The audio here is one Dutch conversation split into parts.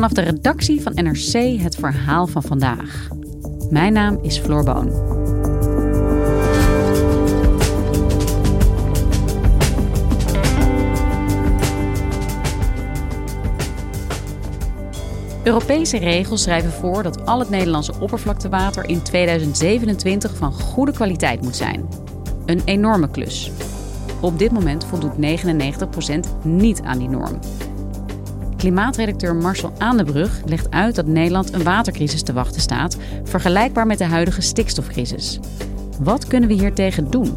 Vanaf de redactie van NRC het verhaal van vandaag. Mijn naam is Floor Boon. Europese regels schrijven voor dat al het Nederlandse oppervlaktewater in 2027 van goede kwaliteit moet zijn. Een enorme klus. Op dit moment voldoet 99% niet aan die norm. Klimaatredacteur Marcel Aandebrug legt uit dat Nederland een watercrisis te wachten staat, vergelijkbaar met de huidige stikstofcrisis. Wat kunnen we hier tegen doen?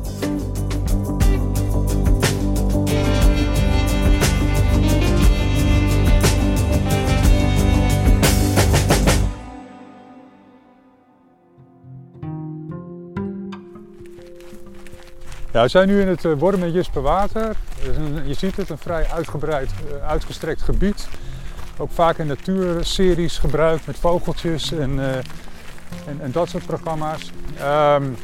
We zijn nu in het uh, Worm en Jisperwater. Je ziet het, een vrij uitgebreid, uh, uitgestrekt gebied. Ook vaak in natuurseries gebruikt met vogeltjes en, uh, en, en, dat soort programma's. Um,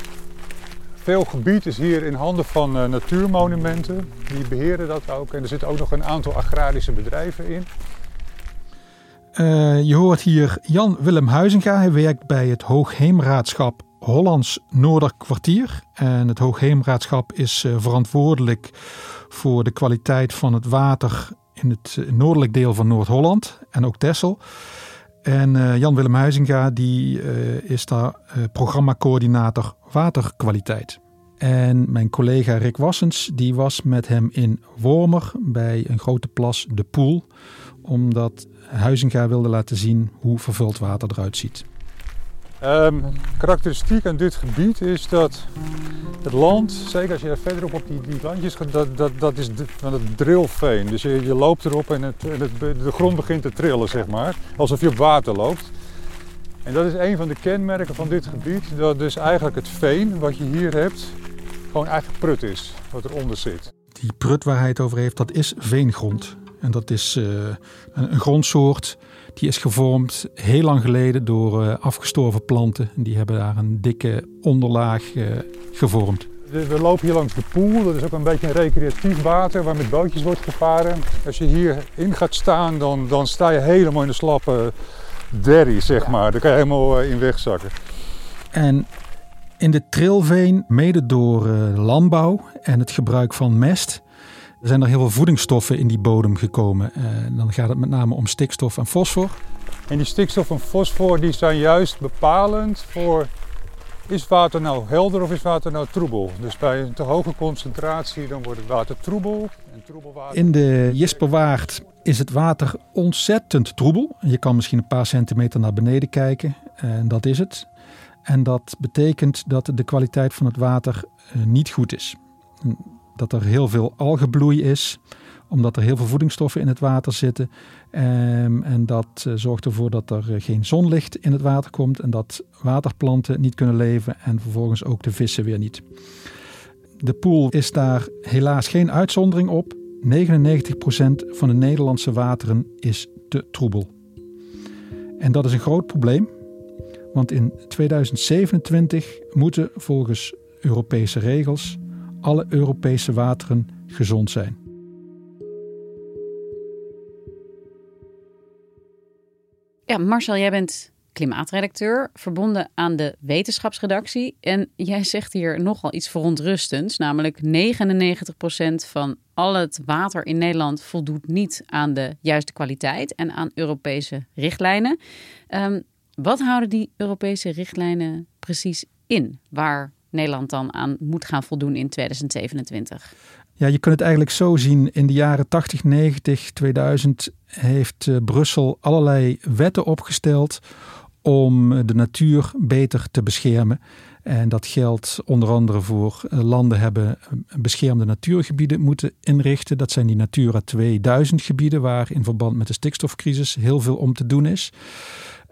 veel gebied is hier in handen van natuurmonumenten. Die beheren dat ook. En er zitten ook nog een aantal agrarische bedrijven in. je hoort hier Jan Willem Huizinga. Hij werkt bij het Hoogheemraadschap Hollands Noorderkwartier. En het Hoogheemraadschap is uh, verantwoordelijk voor de kwaliteit van het water in het uh, noordelijk deel van Noord-Holland en ook Texel. En uh, Jan-Willem Huizinga die, is daar programmacoördinator waterkwaliteit. En mijn collega Rick Wassens die was met hem in Wormer bij een grote plas, de Poel. Omdat Huizinga wilde laten zien hoe vervuild water eruit ziet. Um, karakteristiek aan dit gebied is dat het land, zeker als je er verderop op die, landjes gaat, dat, dat, dat is van het drillveen. Dus je, je loopt erop en, het, het, de grond begint te trillen, zeg maar. Alsof je op water loopt. En dat is een van de kenmerken van dit gebied. Dat dus eigenlijk het veen wat je hier hebt, gewoon eigenlijk prut is, wat eronder zit. Die prut waar hij het over heeft, dat is veengrond. En dat is uh, een, een grondsoort die is gevormd heel lang geleden door uh, afgestorven planten. Die hebben daar een dikke onderlaag uh, gevormd. We lopen hier langs de poel. Dat is ook een beetje een recreatief water waar met bootjes wordt gevaren. Als je hierin gaat staan, dan, dan sta je helemaal in de slappe derry, zeg maar. Daar kan je helemaal uh, in wegzakken. En in de trilveen, mede door landbouw en het gebruik van mest er zijn er heel veel voedingsstoffen in die bodem gekomen. Uh, dan gaat het met name om stikstof en fosfor. En die stikstof en fosfor die zijn juist bepalend voor is water nou helder of is water nou troebel? Dus bij een te hoge concentratie dan wordt het water troebel. En troebelwater... In de Jisperwaard is het water ontzettend troebel. Je kan misschien een paar centimeter naar beneden kijken en dat is het. En dat betekent dat de kwaliteit van het water uh, niet goed is dat er heel veel algenbloei is, omdat er heel veel voedingsstoffen in het water zitten. Um, en dat uh, zorgt ervoor dat er uh, geen zonlicht in het water komt en dat waterplanten niet kunnen leven en vervolgens ook de vissen weer niet. De pool is daar helaas geen uitzondering op. 99% van de Nederlandse wateren is te troebel. En dat is een groot probleem, want in 2027 moeten volgens Europese regels alle Europese wateren gezond zijn. Ja, Marcel, jij bent klimaatredacteur, verbonden aan de wetenschapsredactie. En jij zegt hier nogal iets verontrustends, namelijk 99% van al het water in Nederland voldoet niet aan de juiste kwaliteit en aan Europese richtlijnen. Um, wat houden die Europese richtlijnen precies in, waar Nederland dan aan moet gaan voldoen in 2027? Ja, je kunt het eigenlijk zo zien. In de jaren 80, 90, 2000 heeft uh, Brussel allerlei wetten opgesteld om de natuur beter te beschermen. En dat geldt onder andere voor uh, landen hebben beschermde natuurgebieden moeten inrichten. Dat zijn die Natura 2000 gebieden waar in verband met de stikstofcrisis heel veel om te doen is.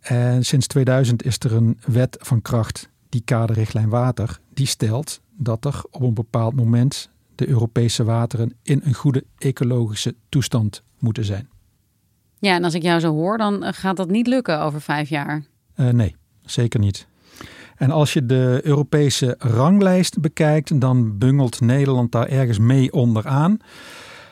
En sinds 2000 is er een wet van kracht, die kaderrichtlijn water, die stelt dat er op een bepaald moment de Europese wateren in een goede ecologische toestand moeten zijn. Ja, en als ik jou zo hoor, dan eh, gaat dat niet lukken over vijf jaar. Uh, nee, zeker niet. En als je de Europese ranglijst bekijkt, dan bungelt Nederland daar ergens mee onderaan.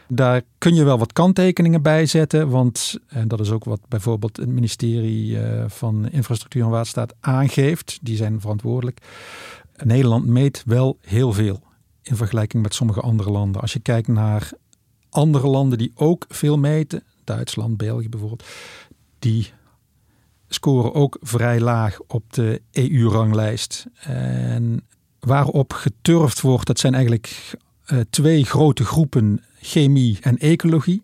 Daar kun je wel wat kanttekeningen bij zetten, want en dat is ook wat bijvoorbeeld het ministerie eh, van Infrastructuur en Waterstaat aangeeft. Die zijn verantwoordelijk. Nederland meet wel heel veel in vergelijking met sommige andere landen. Als je kijkt naar andere landen die ook veel meten, Duitsland, België bijvoorbeeld, die scoren ook vrij laag op de EU-ranglijst. En waarop geturfd wordt, dat zijn eigenlijk uh, twee grote groepen chemie en ecologie.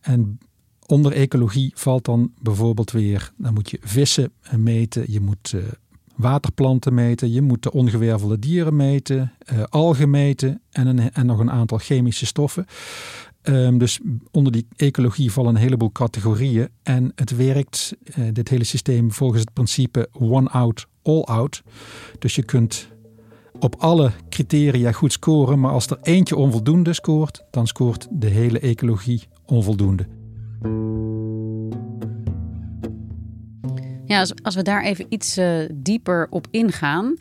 En onder ecologie valt dan bijvoorbeeld weer, dan moet je vissen meten, je moet uh, waterplanten meten, je moet de ongewervelde dieren meten, uh, algen meten en, en nog een aantal chemische stoffen. Um, dus onder die ecologie vallen een heleboel categorieën. En het werkt, uh, dit hele systeem, volgens het principe one out, all out. Dus je kunt op alle criteria goed scoren, maar als er eentje onvoldoende scoort, dan scoort de hele ecologie onvoldoende. Ja, als, we daar even iets uh, dieper op ingaan.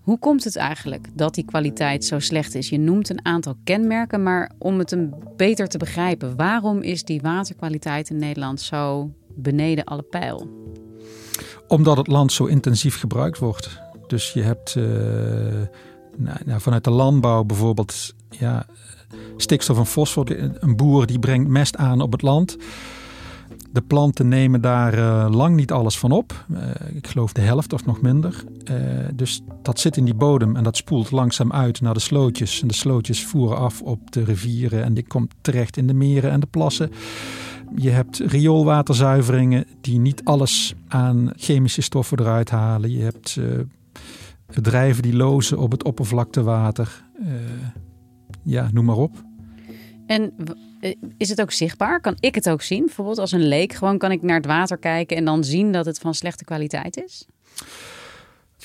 Hoe komt het eigenlijk dat die kwaliteit zo slecht is? Je noemt een aantal kenmerken, maar om het een beter te begrijpen, waarom is die waterkwaliteit in Nederland zo beneden alle pijl? Omdat het land zo intensief gebruikt wordt. Dus je hebt uh, nou, nou, vanuit de landbouw bijvoorbeeld ja, stikstof en fosfor. Een boer die brengt mest aan op het land. De planten nemen daar uh, lang niet alles van op. Uh, ik geloof de helft of nog minder. Dus dat zit in die bodem en dat spoelt langzaam uit naar de slootjes. En de slootjes voeren af op de rivieren en die komt terecht in de meren en de plassen. Je hebt rioolwaterzuiveringen die niet alles aan chemische stoffen eruit halen. Je hebt bedrijven die lozen op het oppervlaktewater. ja, noem maar op. En eh, is het ook zichtbaar? Kan ik het ook zien? Bijvoorbeeld als een leek, gewoon kan ik naar het water kijken en dan zien dat het van slechte kwaliteit is?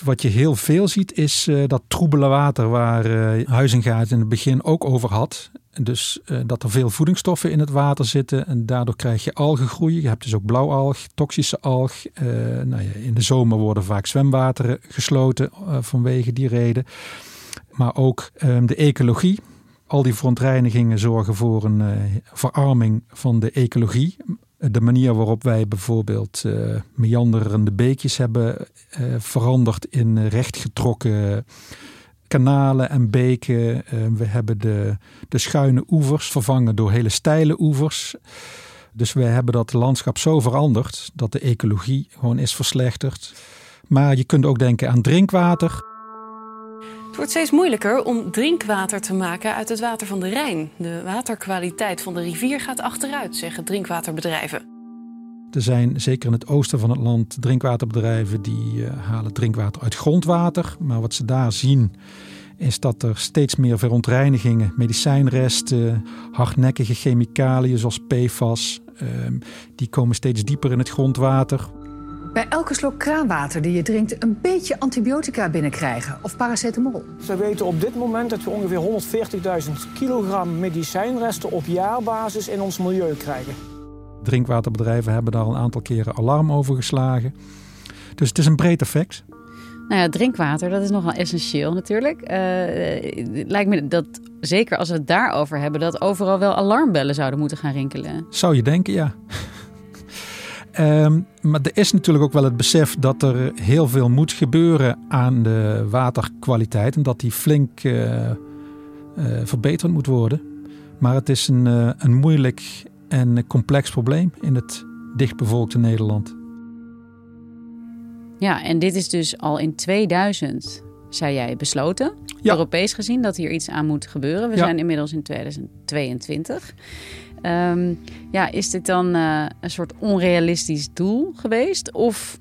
Wat je heel veel ziet is uh, dat troebele water waar uh, Huizingaat in het begin ook over had. Dus uh, dat er veel voedingsstoffen in het water zitten en daardoor krijg je algengroei. Je hebt dus ook blauwalg, toxische alg. nou ja, in de zomer worden vaak zwemwateren gesloten vanwege die reden. Maar ook ehm, de ecologie al die verontreinigingen zorgen voor een verarming van de ecologie. De manier waarop wij bijvoorbeeld uh, meanderende beekjes hebben uh, veranderd in rechtgetrokken kanalen en beken. we hebben de, de schuine oevers vervangen door hele steile oevers. Dus we hebben dat landschap zo veranderd dat de ecologie gewoon is verslechterd. Maar je kunt ook denken aan drinkwater. Het wordt steeds moeilijker om drinkwater te maken uit het water van de Rijn. De waterkwaliteit van de rivier gaat achteruit, zeggen drinkwaterbedrijven. Er zijn zeker in het oosten van het land drinkwaterbedrijven die uh, halen drinkwater uit grondwater. Maar wat ze daar zien is dat er steeds meer verontreinigingen, medicijnresten, hardnekkige chemicaliën zoals PFAS, uh, die komen steeds dieper in het grondwater. Bij elke slok kraanwater die je drinkt een beetje antibiotica binnenkrijgen of paracetamol. We weten op dit moment dat we ongeveer 140.000 kilogram medicijnresten op jaarbasis in ons milieu krijgen. Drinkwaterbedrijven hebben daar al een aantal keren alarm over geslagen. Dus het is een breed effect. Nou ja, drinkwater, dat is nogal essentieel natuurlijk. Uh, lijkt me dat, zeker als we het daarover hebben, dat overal wel alarmbellen zouden moeten gaan rinkelen. Zou je denken, ja. Ehm, maar er is natuurlijk ook wel het besef dat er heel veel moet gebeuren aan de waterkwaliteit. En dat die flink uh, verbeterd moet worden. Maar het is een, uh, een moeilijk en complex probleem in het dichtbevolkte Nederland. Ja, en dit is dus al in 2000, zei jij, besloten. Europees gezien dat hier iets aan moet gebeuren. We zijn inmiddels in 2022. Ehm, ja, is dit dan uh, een soort onrealistisch doel geweest? Of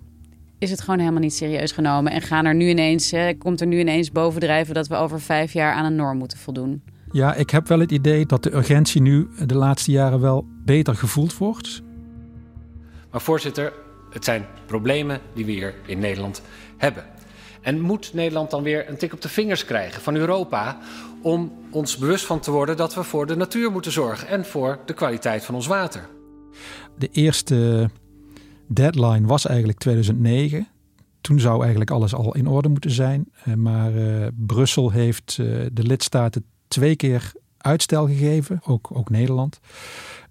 is het gewoon helemaal niet serieus genomen en gaan er nu ineens, hè, komt er nu ineens bovendrijven dat we over vijf jaar aan een norm moeten voldoen? Ja, ik heb wel het idee dat de urgentie nu de laatste jaren wel beter gevoeld wordt. Maar voorzitter, het zijn problemen die we hier in Nederland hebben. En moet Nederland dan weer een tik op de vingers krijgen van Europa om ons bewust van te worden dat we voor de natuur moeten zorgen en voor de kwaliteit van ons water? De eerste deadline was eigenlijk 2009. Toen zou eigenlijk alles al in orde moeten zijn. Eh, maar uh, Brussel heeft uh, de lidstaten twee keer uitstel gegeven, ook, ook Nederland.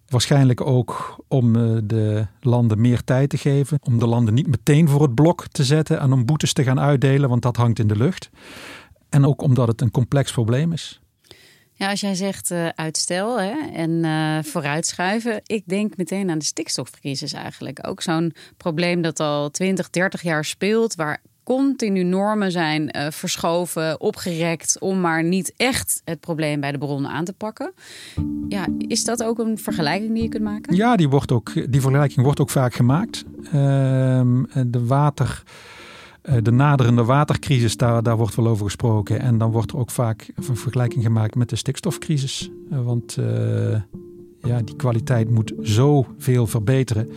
Waarschijnlijk ook om eh, de landen meer tijd te geven. Om de landen niet meteen voor het blok te zetten en om boetes te gaan uitdelen, want dat hangt in de lucht. En ook omdat het een complex probleem is. Ja, als jij zegt uh, uitstel hè, en uh, vooruitschuiven, ik denk meteen aan de stikstofcrisis eigenlijk. Ook zo'n probleem dat al 20, 30 jaar speelt, waar continu normen zijn uh, verschoven, opgerekt om maar niet echt het probleem bij de bronnen aan te pakken. Ja, is dat ook een vergelijking die je kunt maken? Ja, die, wordt ook, die vergelijking wordt ook vaak gemaakt. Uh, de water. Eh, de naderende watercrisis, daar, daar wordt wel over gesproken. En dan wordt er ook vaak een vergelijking gemaakt met de stikstofcrisis. Uh, want ja, die kwaliteit moet zoveel verbeteren.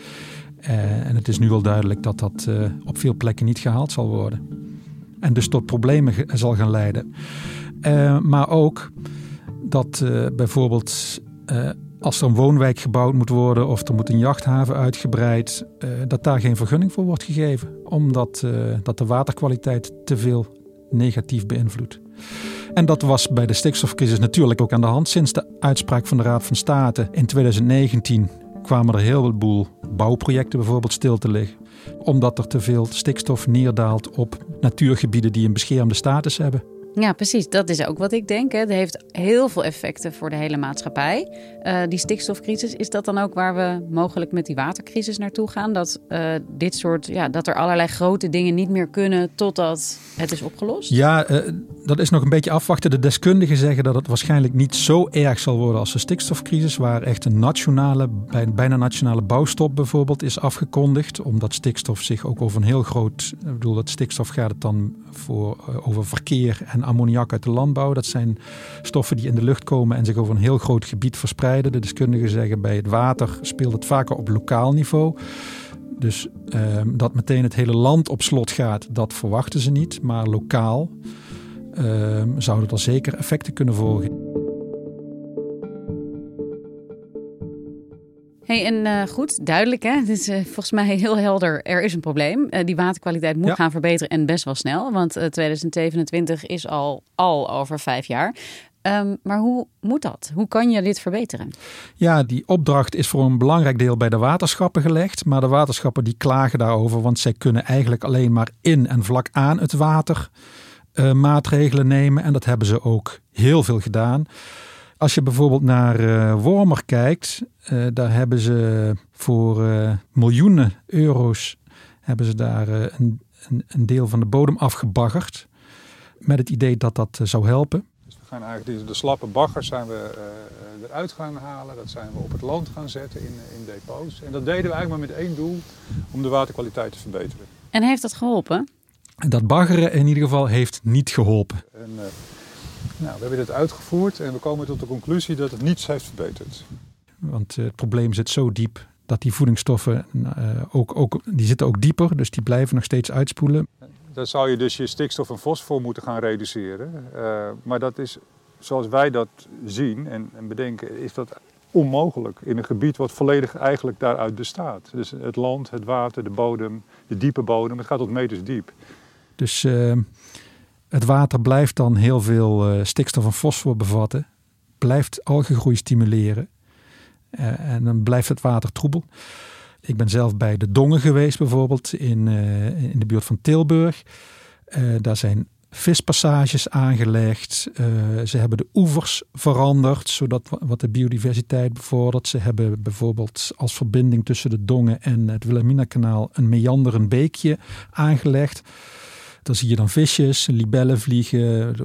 En het is nu al duidelijk dat dat op veel plekken niet gehaald zal worden. En dus tot problemen zal gaan leiden. Maar ook dat bijvoorbeeld als er een woonwijk gebouwd moet worden of er moet een jachthaven uitgebreid, dat daar geen vergunning voor wordt gegeven. Omdat dat de waterkwaliteit te veel negatief beïnvloedt. En dat was bij de stikstofcrisis natuurlijk ook aan de hand sinds de uitspraak van de Raad van State in 2019 kwamen er heel veel bouwprojecten bijvoorbeeld stil te liggen. Omdat er te veel stikstof neerdaalt op natuurgebieden die een beschermde status hebben. Ja, precies. Dat is ook wat ik denk. Het heeft heel veel effecten voor de hele maatschappij. Uh, die stikstofcrisis, is dat dan ook waar we mogelijk met die watercrisis naartoe gaan? Dat uh, dit soort, ja, dat er allerlei grote dingen niet meer kunnen totdat het is opgelost? Ja, uh, dat is nog een beetje afwachten. De deskundigen zeggen dat het waarschijnlijk niet zo erg zal worden als de stikstofcrisis, waar echt een nationale, bijna nationale bouwstop bijvoorbeeld is afgekondigd, omdat stikstof zich ook over een heel groot, ik bedoel dat stikstof gaat het dan voor, over verkeer en ammoniak uit de landbouw. Dat zijn stoffen die in de lucht komen en zich over een heel groot gebied verspreiden. De deskundigen zeggen bij het water speelt het vaker op lokaal niveau. Dus ehm, dat meteen het hele land op slot gaat, dat verwachten ze niet. Maar lokaal ehm, zouden er zeker effecten kunnen volgen. Hey, en uh, goed, duidelijk hè. Het is uh, volgens mij heel helder. Er is een probleem. Uh, die waterkwaliteit moet ja. gaan verbeteren en best wel snel. Want 2027 is al, al over vijf jaar. Um, maar hoe moet dat? Hoe kan je dit verbeteren? Ja, die opdracht is voor een belangrijk deel bij de waterschappen gelegd. Maar de waterschappen die klagen daarover, want zij kunnen eigenlijk alleen maar in en vlak aan het water maatregelen nemen. En dat hebben ze ook heel veel gedaan. Als je bijvoorbeeld naar uh, Wormer kijkt, uh, daar hebben ze voor uh, miljoenen euro's hebben ze daar een, een, een, deel van de bodem afgebaggerd. Met het idee dat dat zou helpen. Dus we gaan eigenlijk de, de slappe baggers zijn we eruit gaan halen. Dat zijn we op het land gaan zetten in, in depots. En dat deden we eigenlijk maar met één doel, om de waterkwaliteit te verbeteren. En heeft dat geholpen? Dat baggeren in ieder geval heeft niet geholpen. En, nou, we hebben dit uitgevoerd en we komen tot de conclusie dat het niets heeft verbeterd. Want het probleem zit zo diep dat die voedingsstoffen uh, ook, ook, die zitten ook dieper, dus die blijven nog steeds uitspoelen. Dan zou je dus je stikstof en fosfor moeten gaan reduceren. Uh, maar dat is, zoals wij dat zien en, en bedenken, is dat onmogelijk in een gebied wat volledig eigenlijk daaruit bestaat. Dus het land, het water, de bodem, de diepe bodem, het gaat tot meters diep. Dus het water blijft dan heel veel uh, stikstof en fosfor bevatten, blijft algegroei stimuleren uh, en dan blijft het water troebel. Ik ben zelf bij de Dongen geweest bijvoorbeeld in, uh, in de buurt van Tilburg. Daar zijn vispassages aangelegd. Ze hebben de oevers veranderd, zodat wat de biodiversiteit bevordert. Ze hebben bijvoorbeeld als verbinding tussen de Dongen en het Wilhelmina-kanaal een meanderend beekje aangelegd. Daar zie je dan visjes, libellen vliegen.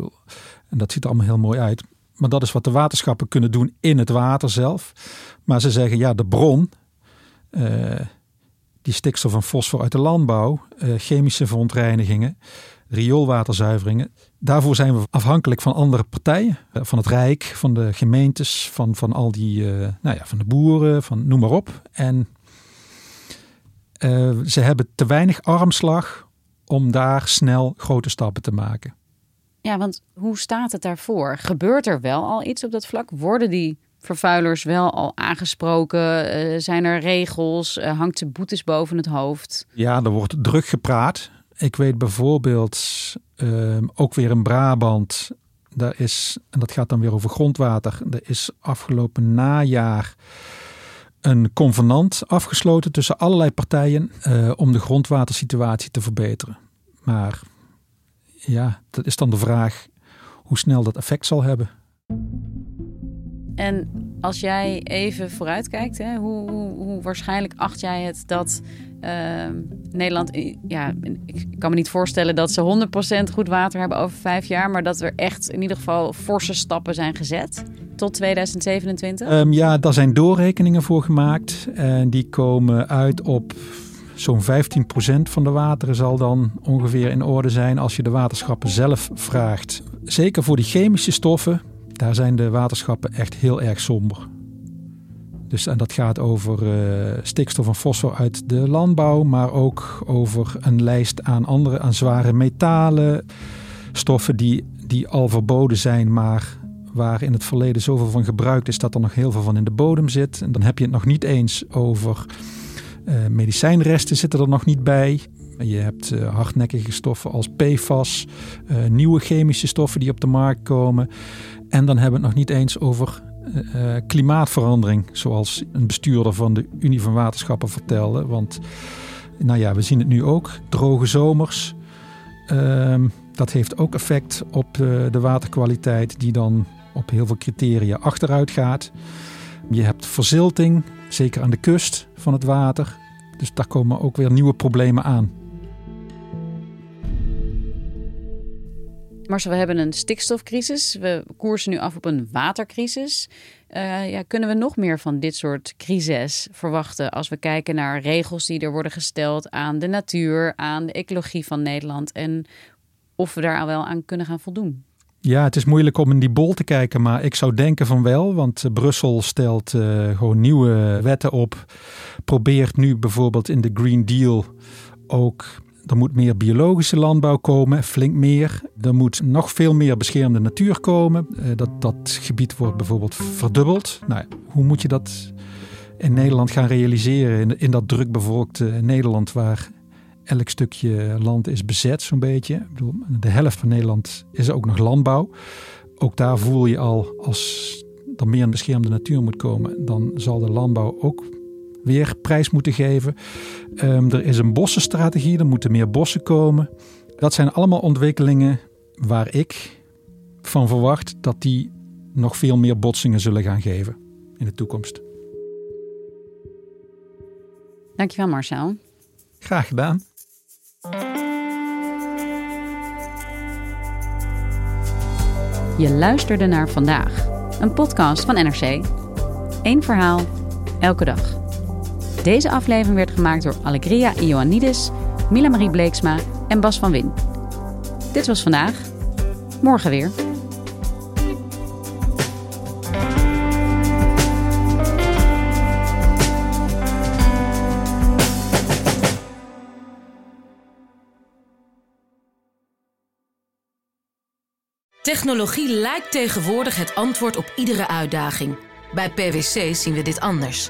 En dat ziet er allemaal heel mooi uit. Maar dat is wat de waterschappen kunnen doen in het water zelf. Maar ze zeggen, ja, de bron, uh, die stikstof en fosfor uit de landbouw, uh, chemische verontreinigingen, rioolwaterzuiveringen. Daarvoor zijn we afhankelijk van andere partijen. Eh, van het Rijk, van de gemeentes, van, van al die, nou ja, van de boeren, van noem maar op. En ze hebben te weinig armslag om daar snel grote stappen te maken. Ja, want hoe staat het daarvoor? Gebeurt er wel al iets op dat vlak? Worden die vervuilers wel al aangesproken? Uh, zijn er regels? Uh, hangt ze boetes boven het hoofd? Ja, er wordt druk gepraat. Ik weet bijvoorbeeld uh, ook weer in Brabant. Daar is, en dat gaat dan weer over grondwater. Er is afgelopen najaar een convenant afgesloten tussen allerlei partijen uh, om de grondwatersituatie te verbeteren. Maar ja, dat is dan de vraag hoe snel dat effect zal hebben. En als jij even vooruitkijkt, hoe, hoe, waarschijnlijk acht jij het dat uh, Nederland, ja, ik kan me niet voorstellen dat ze 100% goed water hebben over vijf jaar, maar dat er echt in ieder geval forse stappen zijn gezet tot 2027? Um, ja, daar zijn doorrekeningen voor gemaakt en die komen uit op zo'n 15% van de wateren zal dan ongeveer in orde zijn als je de waterschappen zelf vraagt. Zeker voor die chemische stoffen, daar zijn de waterschappen echt heel erg somber. Dus en dat gaat over uh, stikstof en fosfor uit de landbouw, maar ook over een lijst aan andere, aan zware metalen, stoffen die, die al verboden zijn, maar waar in het verleden zoveel van gebruikt is dat er nog heel veel van in de bodem zit. En dan heb je het nog niet eens over uh, medicijnresten zitten er nog niet bij. Je hebt uh, hardnekkige stoffen als PFAS, nieuwe chemische stoffen die op de markt komen. En dan hebben we het nog niet eens over uh, klimaatverandering, zoals een bestuurder van de Unie van Waterschappen vertelde. Want nou ja, we zien het nu ook, droge zomers. Uh, dat heeft ook effect op de, de waterkwaliteit, die dan op heel veel criteria achteruit gaat. Je hebt verzilting, zeker aan de kust van het water. Dus daar komen ook weer nieuwe problemen aan. Marcel, we hebben een stikstofcrisis. We koersen nu af op een watercrisis. Uh, ja, kunnen we nog meer van dit soort crises verwachten als we kijken naar regels die er worden gesteld aan de natuur, aan de ecologie van Nederland en of we daar al wel aan kunnen gaan voldoen? Ja, het is moeilijk om in die bol te kijken, maar ik zou denken van wel, want Brussel stelt uh, gewoon nieuwe wetten op. Probeert nu bijvoorbeeld in de Green Deal ook er moet meer biologische landbouw komen, flink meer. Er moet nog veel meer beschermde natuur komen. Dat, dat gebied wordt bijvoorbeeld verdubbeld. Nou, hoe moet je dat in Nederland gaan realiseren? In, in dat drukbevolkte Nederland waar elk stukje land is bezet zo'n beetje. Ik bedoel, de helft van Nederland is ook nog landbouw. Ook daar voel je al, als er meer beschermde natuur moet komen, dan zal de landbouw ook weer prijs moeten geven. Um, er is een bossenstrategie, er moeten meer bossen komen. Dat zijn allemaal ontwikkelingen waar ik van verwacht dat die nog veel meer botsingen zullen gaan geven in de toekomst. Dankjewel Marcel. Graag gedaan. Je luisterde naar vandaag, een podcast van NRC. Eén verhaal, elke dag. Deze aflevering werd gemaakt door Allegria Ioannidis, Mila Marie Bleeksma en Bas van Win. Dit was vandaag. Morgen weer. Technologie lijkt tegenwoordig het antwoord op iedere uitdaging. Bij PwC zien we dit anders.